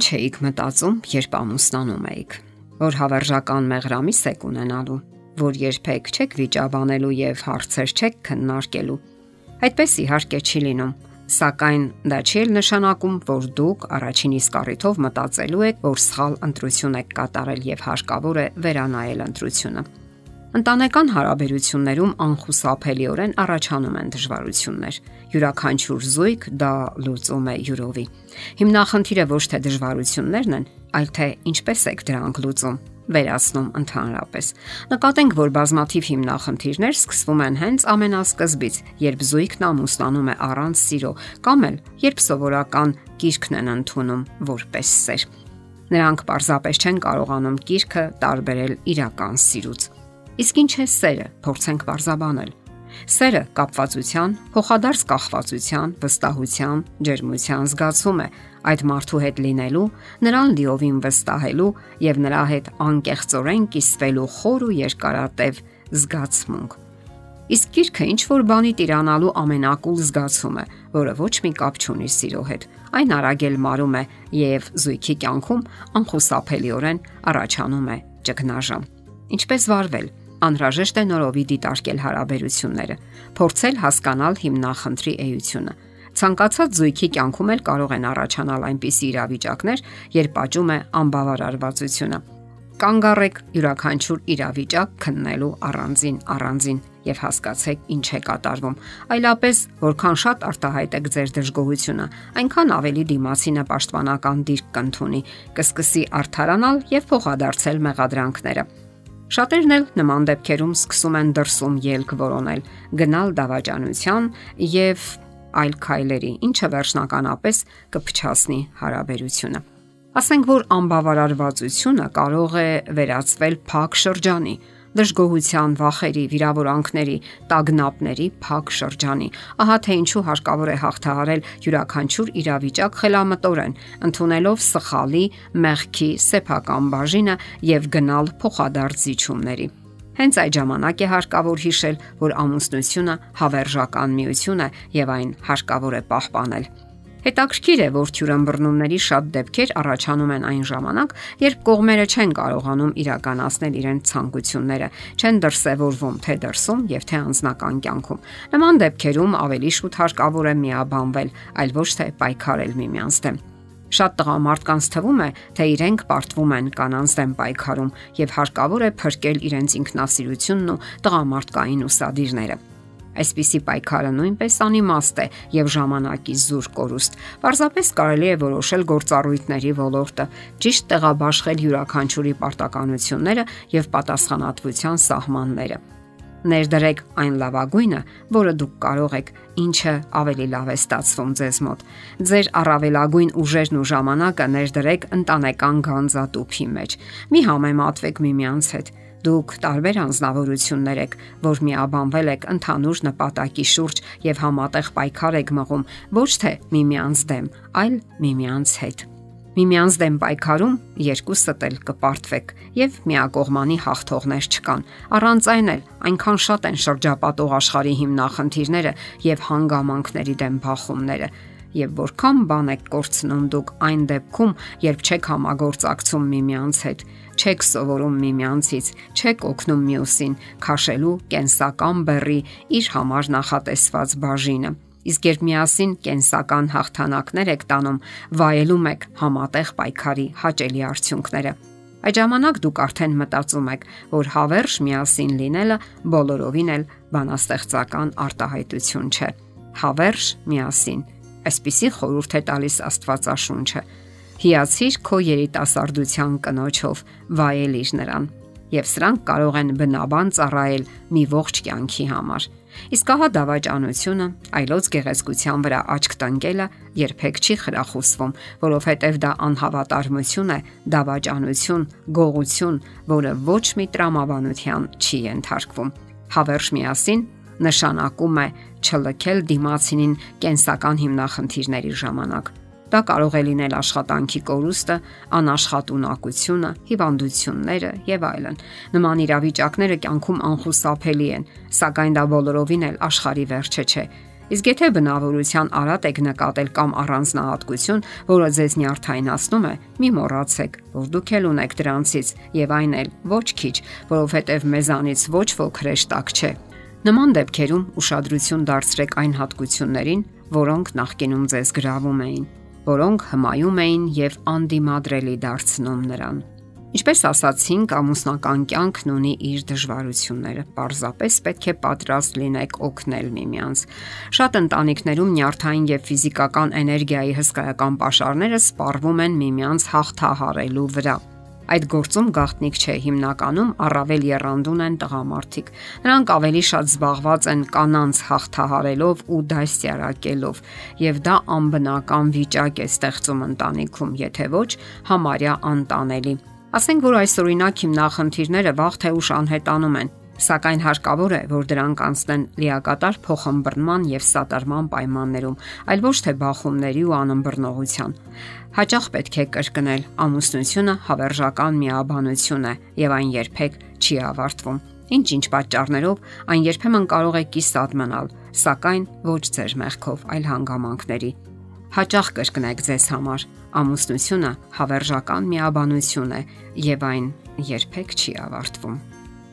Ինչ էիք մտածում, երբ ամուսնանում էիք։ Որ հավերժական մեղրամիս եք ունենալու, որ երբեք չեք վիճաբանելու եւ հարցեր չեք քննարկելու։ Այդպես իհարկե չի լինում, սակայն դա չի նշանակում, որ դուք առաջին իսկ առիթով մտածելու եք, որ սխալ ընտրություն եք կատարել եւ հարկավոր է վերանայել ընտրությունը։ Ընտանեկան հարաբերություններում անխուսափելիորեն առաջանում են դժվարություններ։ Յուրաքանչյուր զույգ դա լուծում է յուրովի։ Հիմնախնդիրը ոչ թե դժվարություններն են, այլ թե ինչպես եք դրանք լուծում վերացնում ընդհանրապես։ Նկատենք, որ բազմաթիվ հիմնախնդիրներ սկսվում են հենց ամենասկզբից, երբ զույգն ամուսնանում է առանց սիրո, կամ էլ երբ սովորական կիրքն են ընդունում որպես սեր։ Նրանք պարզապես չեն կարողանում կիրքը տարբերել իրական սիրուց։ Իսկ ինչ է սերը, փորձենք բարձաբանել։ Սերը կապվածության, փոխադարձ կախվածության, վստահության, ջերմության զգացում է այդ մարդու հետ լինելու, նրան լիովին վստահելու եւ նրա հետ անկեղծորեն կիսվելու խոր ու երկարատև զգացմունք։ Իսկ գիրքը ինչ որ բանի տիրանալու ամենակուլ զգացում է, որը ոչ մի կապ չունի սիրո հետ։ Այն արագել մարում է եւ զույգի կյանքում անխուսափելիորեն առաջանում է ճգնաժամ։ Ինչպես վարվել անհրաժեշտ է նորովի դիտարկել հարաբերությունները, փորձել հասկանալ հիմնախնդրի էությունը։ Ցանկացած զույգի կյանքում էլ կարող են առաջանալ այնպիսի իրավիճակներ, երբ աճում է անբավարարվածությունը։ Կանգ առեք յուրաքանչյուր իրավիճակ քննելու առանձին առանձին եւ հասկացեք ինչ է կատարվում։ Այլապես, որքան շատ արտահայտ եք ձեր դժգոհությունը, այնքան ավելի դիմացինը պաշտպանական դիրք կընդունի, կսկսի արթարանալ եւ փոխադարձել մեղադրանքները։ Շատերն էլ նման դեպքերում սկսում են դրսում ելք որոնել, գնալ դավաճանության եւ այլ քայլերի, ինչը վերջնականապես կփչացնի հարաբերությունը։ Ասենք որ անբավարարվածությունը կարող է վերածվել փակ շրջանի, դժգոհության, վախերի, վիրավորանքների, տագնապների փակ շրջանի։ Ահա թե ինչու հարկավոր է հաղթահարել յուրաքանչյուր իրավիճակ խելամտորեն, ընդունելով սխալի, մեղքի, սեփական բաժինը եւ գնալ փոխադարձ զիջումների։ Հենց այդ ժամանակ է հարկավոր հիշել, որ ամուսնությունը հավերժական միություն է եւ այն հարկավոր է պահպանել։ Հետաքրքիր է, որ թյուրամբռնումների շատ դեպքեր առաջանում են այն ժամանակ, երբ կողմերը չեն կարողանում իրականացնել իրենց ցանկությունները, չեն դրսևորվում թե դրսում եւ թե անձնական կյանքում։ Նման դեպքերում ավելի շուտ հարկավոր է միաբանվել, այլ ոչ թե պայքարել միմյանց դեմ։ Շատ տղամարդկանց թվում է, թե իրենք պարտվում են կանանց դեմ պայքարում եւ հարկավոր է փրկել իրենց ինքնասիրությունն ու տղամարդկային ուսադիրները։ Այսպիսի պայքարը նույնպես անիմաստ է եւ ժամանակի զուր կորուստ։ Պարզապես կարելի է որոշել գործառույթների ոլորտը, ճիշտ տեղաբաշխել յուրաքանչյուրի պարտականությունները եւ պատասխանատվության սահմանները ներդրեք այն լավագույնը, որը դուք կարող եք, ինչը ավելի լավ է ստացվում ձեզ մոտ։ Ձեր առավելագույն ուժերն ու ժամանակը ներդրեք ընտանեկան գանձատուփի մեջ։ Մի համեմատվեք միմյանց հետ Դուք տարբեր անznավորություններ եք, որ միաբանվել եք ընդհանուր նպատակի շուրջ եւ համատեղ պայքար եք մղում ոչ թե միմյանց դեմ, այլ միմյանց հետ։ Միմյանց դեմ պայքարում երկուսդ էլ կպարտվեք եւ միակողմանի հաղթողներ չկան։ Առանց այն էլ այնքան շատ են շրջապատող աշխարհի հիմնախնդիրները եւ հանգամանքների դեմ բախումները, եւ որքան բան եք կորցնում դուք այն դեպքում, երբ չեք համագործակցում միմյանց հետ, չեք սովորում միմյանցից, չեք օգնում մյուսին քաշելու կենսական բեռի իր համար նախատեսված բաժինը։ Իսկ երբ միասին կենսական հաղթանակներ եք տանում, վայելում եք համատեղ պայքարի հաճելի արդյունքները։ Այդ ժամանակ դուք արդեն մտածում եք, որ հավերժ միասին լինելը բոլորովին էլ բանաստեղծական արտահայտություն չէ։ Հավերժ միասին Այսպիսի խորհուրդ է տալիս Աստվածաշունչը։ Հիացիր քո երիտասարդության կնոջով, վայելիր նրան։ Եվ սրանք կարող են բնաբան ծառայել մի ողջ կյանքի համար։ Իսկ ահա դավաճանությունը, այլոց գեղեցկության վրա աչք տնկելը երբեք չի խրախուսվում, որովհետև դա անհավատարմություն է, դավաճանություն, գողություն, որը ոչ մի տրամաբանության չի ենթարկվում։ Հավերժ միասին նշանակում է չլքել դիմացինին կենսական հիմնախնդիրների ժամանակ։ Դա կարող է լինել աշխատանքի կորուստը, անաշխատունակությունը, հիվանդությունները եւ այլն։ Նման իրավիճակները կյանքում անխուսափելի են, սակայն դա բոլորովին էլ աշխարհի վերջը չէ։ Իսկ եթե բնավորության արատ եք նկատել կամ առանձնահատկություն, որը ձեզ նյարդայնացնում է, մի մոռացեք, որ դուք էլ ունեք դրանցից եւ այն էլ ոչ քիչ, որովհետեւ մեզանից ոչ ոք հրեշտակ չէ։ Նման դեպքերում ուշադրություն դարձրեք այն հատկություններին, որոնք նախկինում ձեզ գրավում էին, որոնք հմայում էին եւ անդիմադրելի դարձնում նրան։ Ինչպես ասացինք, ամուսնական կյանքն ունի իր դժվարությունները։ Պարզապես պետք է պատրաստ լինեք օգնել միմյանց։ Շատ ընտանիքներում նյարդային եւ ֆիզիկական էներգիայի հսկայական pašարները սպառվում են միմյանց հաղթահարելու վրա։ Այդ գործում գաղտնիք չէ, հիմնականում առավել երանդուն են տղամարդիկ։ Նրանք ավելի շատ զբաղված են կանանց հաղթահարելով ու դասյարակելով, եւ դա անբնական վիճակ է ստեղծում ընտանիքում, եթե ոչ համարյա անտանելի։ Ասենք որ այսօրինակ հիմնախնդիրները վաղ թե ուշ անհետանում են, սակայն հարկավոր է, որ դրանք անցնեն լիակատար փոխհմբռնման եւ սատարման պայմաններում, այլ ոչ թե բախումների ու անըմբռնողության։ Հաճախ պետք է կրկնել. ամուսնությունը հավերժական միաբանություն է եւ այն երբեք չի ավարտվում։ Ինչ-ինչ պատճառներով այն երբեմն կարող է կիսատ մնալ, սակայն ոչ ձեր մեղքով, այլ հանգամանքների։ Հաճախ կրկնեք ձեզ համար. ամուսնությունը հավերժական միաբանություն է եւ այն երբեք չի ավարտվում։